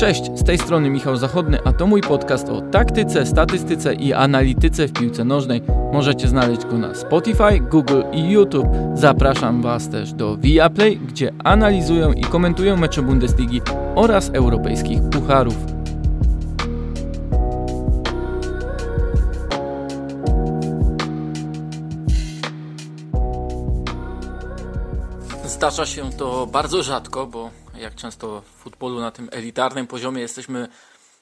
Cześć, z tej strony Michał Zachodny, a to mój podcast o taktyce, statystyce i analityce w piłce nożnej. Możecie znaleźć go na Spotify, Google i YouTube. Zapraszam Was też do Viaplay, gdzie analizują i komentują mecze Bundesligi oraz europejskich pucharów. Zdarza się to bardzo rzadko, bo jak często w futbolu na tym elitarnym poziomie jesteśmy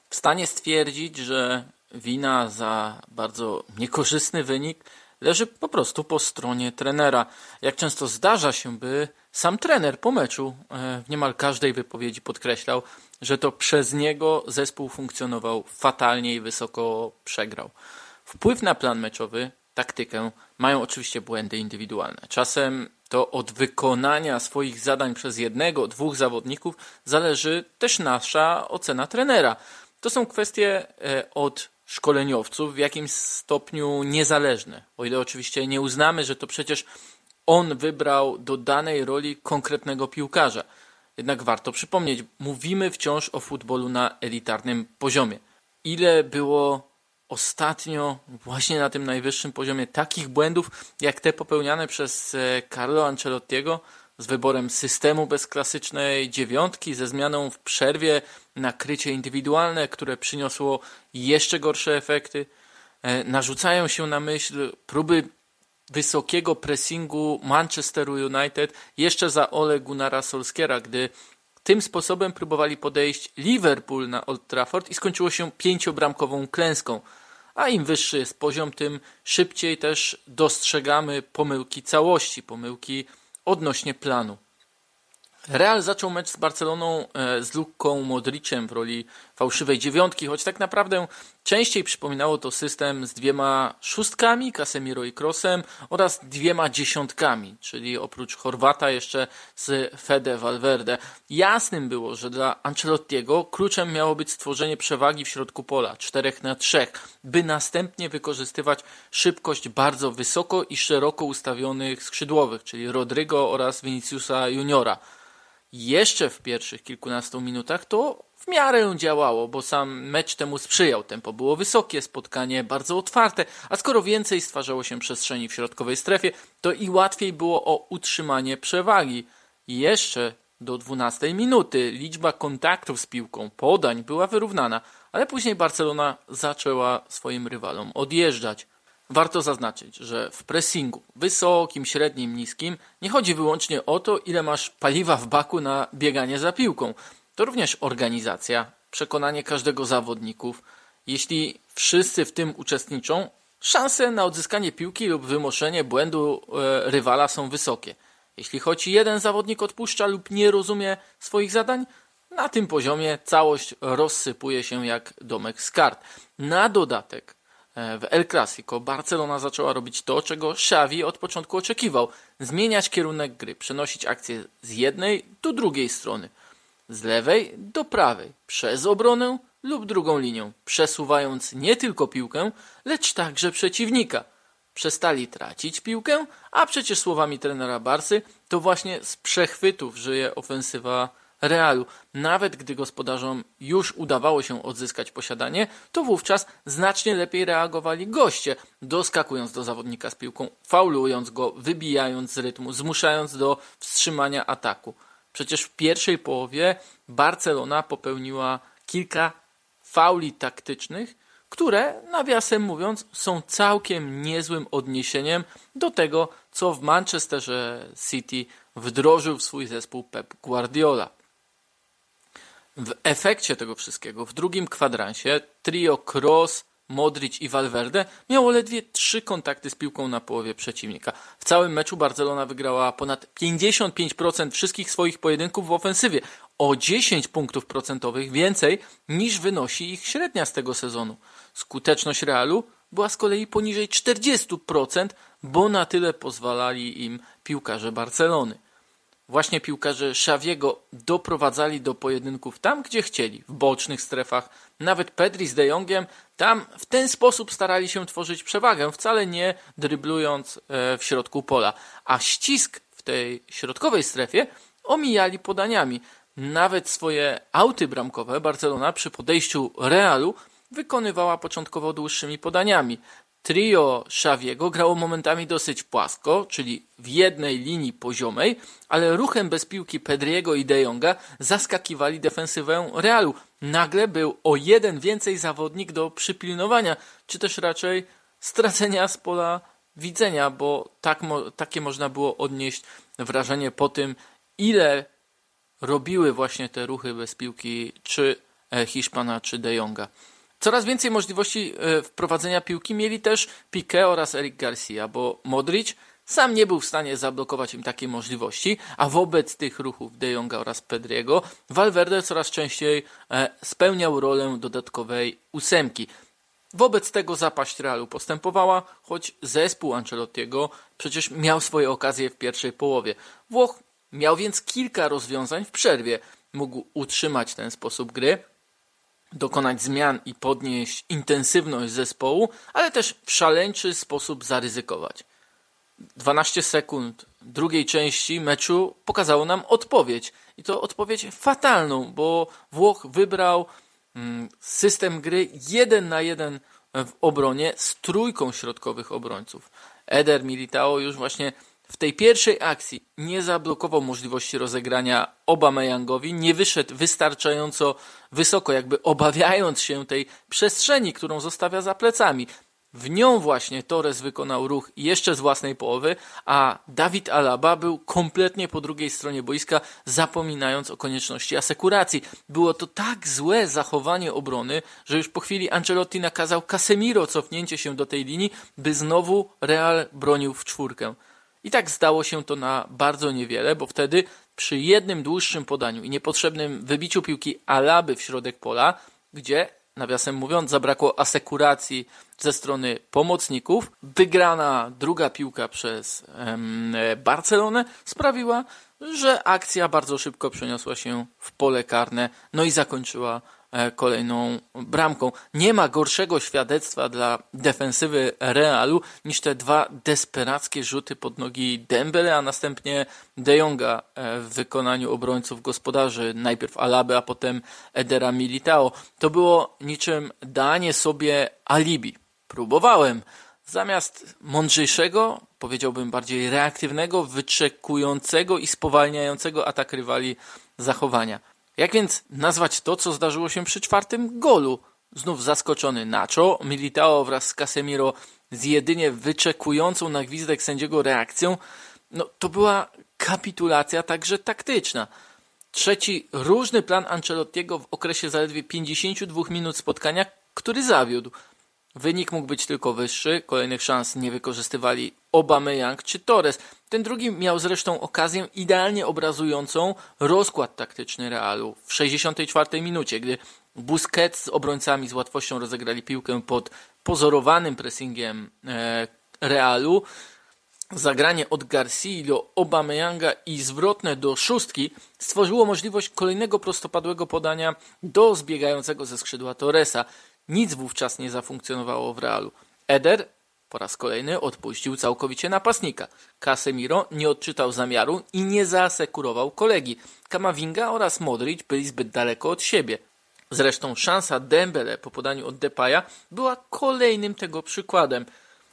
w stanie stwierdzić, że wina za bardzo niekorzystny wynik leży po prostu po stronie trenera. Jak często zdarza się, by sam trener po meczu e, w niemal każdej wypowiedzi podkreślał, że to przez niego zespół funkcjonował fatalnie i wysoko przegrał. Wpływ na plan meczowy, taktykę mają oczywiście błędy indywidualne. Czasem to od wykonania swoich zadań przez jednego, dwóch zawodników zależy też nasza ocena trenera. To są kwestie e, od szkoleniowców w jakimś stopniu niezależne. O ile oczywiście nie uznamy, że to przecież on wybrał do danej roli konkretnego piłkarza. Jednak warto przypomnieć, mówimy wciąż o futbolu na elitarnym poziomie. Ile było ostatnio właśnie na tym najwyższym poziomie takich błędów, jak te popełniane przez e, Carlo Ancelottiego z wyborem systemu bez klasycznej dziewiątki, ze zmianą w przerwie na krycie indywidualne, które przyniosło jeszcze gorsze efekty. E, narzucają się na myśl próby wysokiego pressingu Manchesteru United jeszcze za Ole Gunnara Solskiera, gdy tym sposobem próbowali podejść Liverpool na Old Trafford i skończyło się pięciobramkową klęską. A im wyższy jest poziom, tym szybciej też dostrzegamy pomyłki całości, pomyłki odnośnie planu. Real zaczął mecz z Barceloną e, z Luką Modriciem w roli fałszywej dziewiątki, choć tak naprawdę częściej przypominało to system z dwiema szóstkami, Casemiro i Kroosem oraz dwiema dziesiątkami, czyli oprócz Chorwata jeszcze z Fede Valverde. Jasnym było, że dla Ancelottiego kluczem miało być stworzenie przewagi w środku pola, 4 na 3, by następnie wykorzystywać szybkość bardzo wysoko i szeroko ustawionych skrzydłowych, czyli Rodrigo oraz Viniciusa Juniora jeszcze w pierwszych kilkunastu minutach to w miarę działało, bo sam mecz temu sprzyjał. Tempo było wysokie, spotkanie bardzo otwarte, a skoro więcej stwarzało się przestrzeni w środkowej strefie, to i łatwiej było o utrzymanie przewagi. jeszcze do 12 minuty liczba kontaktów z piłką, podań była wyrównana, ale później Barcelona zaczęła swoim rywalom odjeżdżać. Warto zaznaczyć, że w pressingu wysokim, średnim, niskim nie chodzi wyłącznie o to, ile masz paliwa w baku na bieganie za piłką. To również organizacja, przekonanie każdego zawodników. Jeśli wszyscy w tym uczestniczą, szanse na odzyskanie piłki lub wymoszenie błędu e, rywala są wysokie. Jeśli choć jeden zawodnik odpuszcza lub nie rozumie swoich zadań, na tym poziomie całość rozsypuje się jak domek z kart. Na dodatek w El Clasico Barcelona zaczęła robić to, czego Xavi od początku oczekiwał. Zmieniać kierunek gry, przenosić akcję z jednej do drugiej strony. Z lewej do prawej, przez obronę lub drugą linią, przesuwając nie tylko piłkę, lecz także przeciwnika. Przestali tracić piłkę, a przecież słowami trenera Barsy to właśnie z przechwytów żyje ofensywa Realu. Nawet gdy gospodarzom już udawało się odzyskać posiadanie, to wówczas znacznie lepiej reagowali goście, doskakując do zawodnika z piłką, faulując go, wybijając z rytmu, zmuszając do wstrzymania ataku. Przecież w pierwszej połowie Barcelona popełniła kilka fauli taktycznych, które, nawiasem mówiąc, są całkiem niezłym odniesieniem do tego, co w Manchesterze City wdrożył w swój zespół Pep Guardiola. W efekcie tego wszystkiego, w drugim kwadransie, trio Cross, Modric i Valverde miało ledwie trzy kontakty z piłką na połowie przeciwnika. W całym meczu Barcelona wygrała ponad 55% wszystkich swoich pojedynków w ofensywie, o 10 punktów procentowych więcej niż wynosi ich średnia z tego sezonu. Skuteczność Realu była z kolei poniżej 40%, bo na tyle pozwalali im piłkarze Barcelony. Właśnie piłkarze Szawiego doprowadzali do pojedynków tam, gdzie chcieli, w bocznych strefach. Nawet Pedri z De Jongiem tam w ten sposób starali się tworzyć przewagę, wcale nie dryblując e, w środku pola. A ścisk w tej środkowej strefie omijali podaniami. nawet swoje auty bramkowe Barcelona przy podejściu Realu wykonywała początkowo dłuższymi podaniami. Trio Xaviego grało momentami dosyć płasko, czyli w jednej linii poziomej, ale ruchem bez piłki Pedriego i De Jonga zaskakiwali defensywę Realu. Nagle był o jeden więcej zawodnik do przypilnowania, czy też raczej stracenia z pola widzenia, bo tak, takie można było odnieść wrażenie po tym, ile robiły właśnie te ruchy bez piłki, czy e, Hiszpana, czy De Jonga. Coraz więcej możliwości e, wprowadzenia piłki mieli też Piqué oraz Eric Garcia, bo Modric sam nie był w stanie zablokować im takiej możliwości, a wobec tych ruchów De Jonga oraz Pedriego Valverde coraz częściej e, spełniał rolę dodatkowej ósemki. Wobec tego zapaść Realu postępowała, choć zespół Ancelottiego przecież miał swoje okazje w pierwszej połowie. Włoch miał więc kilka rozwiązań w przerwie. Mógł utrzymać ten sposób gry, dokonać zmian i podnieść intensywność zespołu, ale też w szaleńczy sposób zaryzykować. 12 sekund drugiej części meczu pokazało nam odpowiedź. I to odpowiedź fatalną, bo Włoch wybrał mm, system gry jeden na jeden w obronie z trójką środkowych obrońców. Eder Militao już właśnie w tej pierwszej akcji nie zablokował możliwości rozegrania Obameyangowi, nie wyszedł wystarczająco wysoko, jakby obawiając się tej przestrzeni, którą zostawia za plecami. W nią właśnie Torres wykonał ruch jeszcze z własnej połowy, a Dawid Alaba był kompletnie po drugiej stronie boiska, zapominając o konieczności asekuracji. Było to tak złe zachowanie obrony, że już po chwili Ancelotti nakazał Casemiro cofnięcie się do tej linii, by znowu Real bronił w czwórkę. I tak zdało się to na bardzo niewiele, bo wtedy przy jednym dłuższym podaniu i niepotrzebnym wybiciu piłki Alaby w środek pola, gdzie nawiasem mówiąc, zabrakło asekuracji ze strony pomocników. Wygrana druga piłka przez Barcelonę sprawiła, że akcja bardzo szybko przeniosła się w pole karne, no i zakończyła kolejną bramką. Nie ma gorszego świadectwa dla defensywy Realu niż te dwa desperackie rzuty pod nogi Dembele, a następnie De Jonga e, w wykonaniu obrońców gospodarzy, najpierw Alaby, a potem Edera Militao. To było niczym danie sobie alibi. Próbowałem. Zamiast mądrzejszego, powiedziałbym bardziej reaktywnego, wyczekującego i spowalniającego atak rywali zachowania. Jak więc nazwać to, co zdarzyło się przy czwartym golu? Znów zaskoczony Nacho, Militao wraz z Casemiro z jedynie wyczekującą na gwizdek sędziego reakcją, no to była kapitulacja także taktyczna. Trzeci różny plan Ancelottiego w okresie zaledwie 52 minut spotkania, który zawiódł. Wynik mógł być tylko wyższy, kolejnych szans nie wykorzystywali Aubameyang czy Torres. Ten drugi miał zresztą okazję idealnie obrazującą rozkład taktyczny Realu w 64 minucie, gdy Busquets z obrońcami z łatwością rozegrali piłkę pod pozorowanym pressingiem e, Realu. Zagranie od Garcia do Aubameyanga i zwrotne do szóstki stworzyło możliwość kolejnego prostopadłego podania do zbiegającego ze skrzydła Torresa. Nic wówczas nie zafunkcjonowało w Realu. Eder po raz kolejny odpuścił całkowicie napastnika. Casemiro nie odczytał zamiaru i nie zaasekurował kolegi. Kamavinga oraz Modric byli zbyt daleko od siebie. Zresztą szansa Dembele po podaniu od Depaya była kolejnym tego przykładem.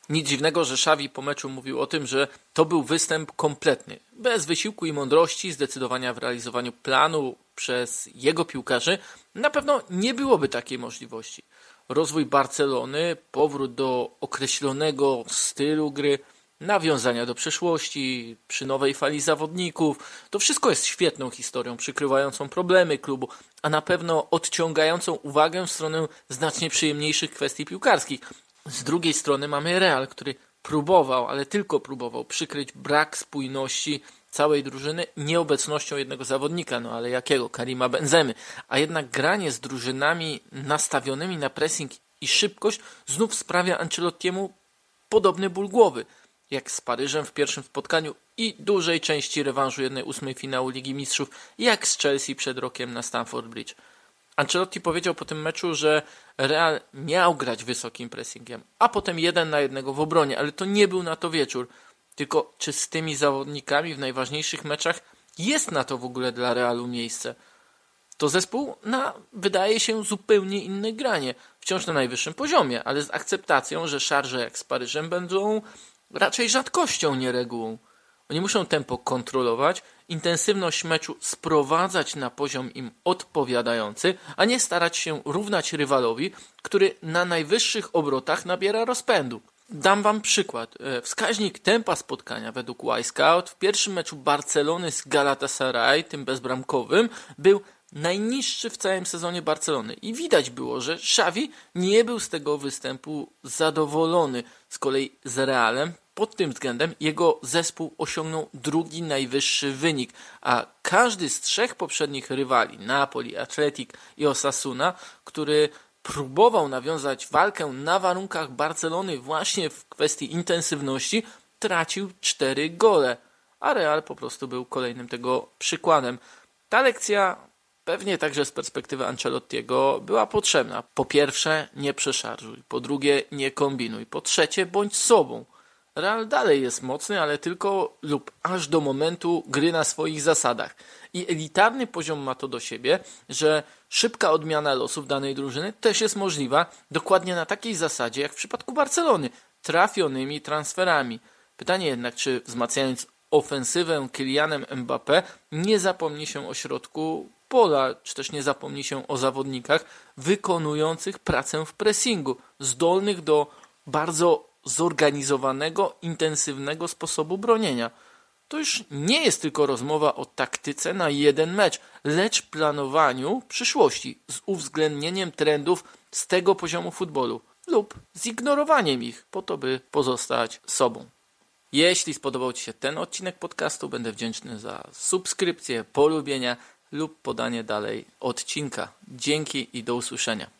Nic dziwnego, że Xavi po meczu mówił o tym, że to był występ kompletny. Bez wysiłku i mądrości, zdecydowania w realizowaniu planu przez jego piłkarzy, na pewno nie byłoby takiej możliwości rozwój Barcelony, powrót do określonego stylu gry, nawiązania do przeszłości, przy nowej fali zawodników. To wszystko jest świetną historią, przykrywającą problemy klubu, a na pewno odciągającą uwagę w stronę znacznie przyjemniejszych kwestii piłkarskich. Z drugiej strony mamy Real, który próbował, ale tylko próbował przykryć brak spójności całej drużyny nieobecnością jednego zawodnika, no ale jakiego? Karima Benzemy. A jednak granie z drużynami nastawionymi na pressing i szybkość znów sprawia Ancelottiemu podobny ból głowy, jak z Paryżem w pierwszym spotkaniu i dużej części rewanżu jednej ósmej finału Ligi Mistrzów, jak z Chelsea przed rokiem na Stamford Bridge. Ancelotti powiedział po tym meczu, że Real miał grać wysokim pressingiem, a potem jeden na jednego w obronie, ale to nie był na to wieczór. Tylko czy z tymi zawodnikami w najważniejszych meczach jest na to w ogóle dla Realu miejsce? to zespół na, wydaje się, zupełnie inne granie. Wciąż na najwyższym poziomie, ale z akceptacją, że szarże jak z Paryżem będą raczej rzadkością, nie regułą. Oni muszą tempo kontrolować, intensywność meczu sprowadzać na poziom im odpowiadający, a nie starać się równać rywalowi, który na najwyższych obrotach nabiera rozpędu. Dam wam przykład. E, wskaźnik tempa spotkania według Y-Scout w pierwszym meczu Barcelony z Galatasaray, tym bezbramkowym, był najniższy w całym sezonie Barcelony. I widać było, że Xavi nie był z tego występu zadowolony. Z kolei z Realem pod tym względem jego zespół osiągnął drugi najwyższy wynik, a każdy z trzech poprzednich rywali, Napoli, Atletic i Osasuna, który próbował nawiązać walkę na warunkach Barcelony właśnie w kwestii intensywności, tracił cztery gole, a Real po prostu był kolejnym tego przykładem. Ta lekcja pewnie także z perspektywy Ancelottiego była potrzebna. Po pierwsze, nie przeszarżuj. Po drugie, nie kombinuj. Po trzecie, bądź sobą. Real dalej jest mocny, ale tylko lub aż do momentu gry na swoich zasadach. I elitarny poziom ma to do siebie, że szybka odmiana losów danej drużyny też jest możliwa dokładnie na takiej zasadzie jak w przypadku Barcelony, trafionymi transferami. Pytanie jednak, czy wzmacniając ofensywę Kylianem Mbappé nie zapomni się o środku pola, czy też nie zapomni się o zawodnikach wykonujących pracę w pressingu, zdolnych do bardzo zorganizowanego, intensywnego sposobu bronienia. To już nie jest tylko rozmowa o taktyce na jeden mecz, lecz planowaniu przyszłości z uwzględnieniem trendów z tego poziomu futbolu lub zignorowaniem ich po to, by pozostać sobą. Jeśli spodobał Ci się ten odcinek podcastu, będę wdzięczny za subskrypcję, polubienia lub podanie dalej odcinka. Dzięki i do usłyszenia.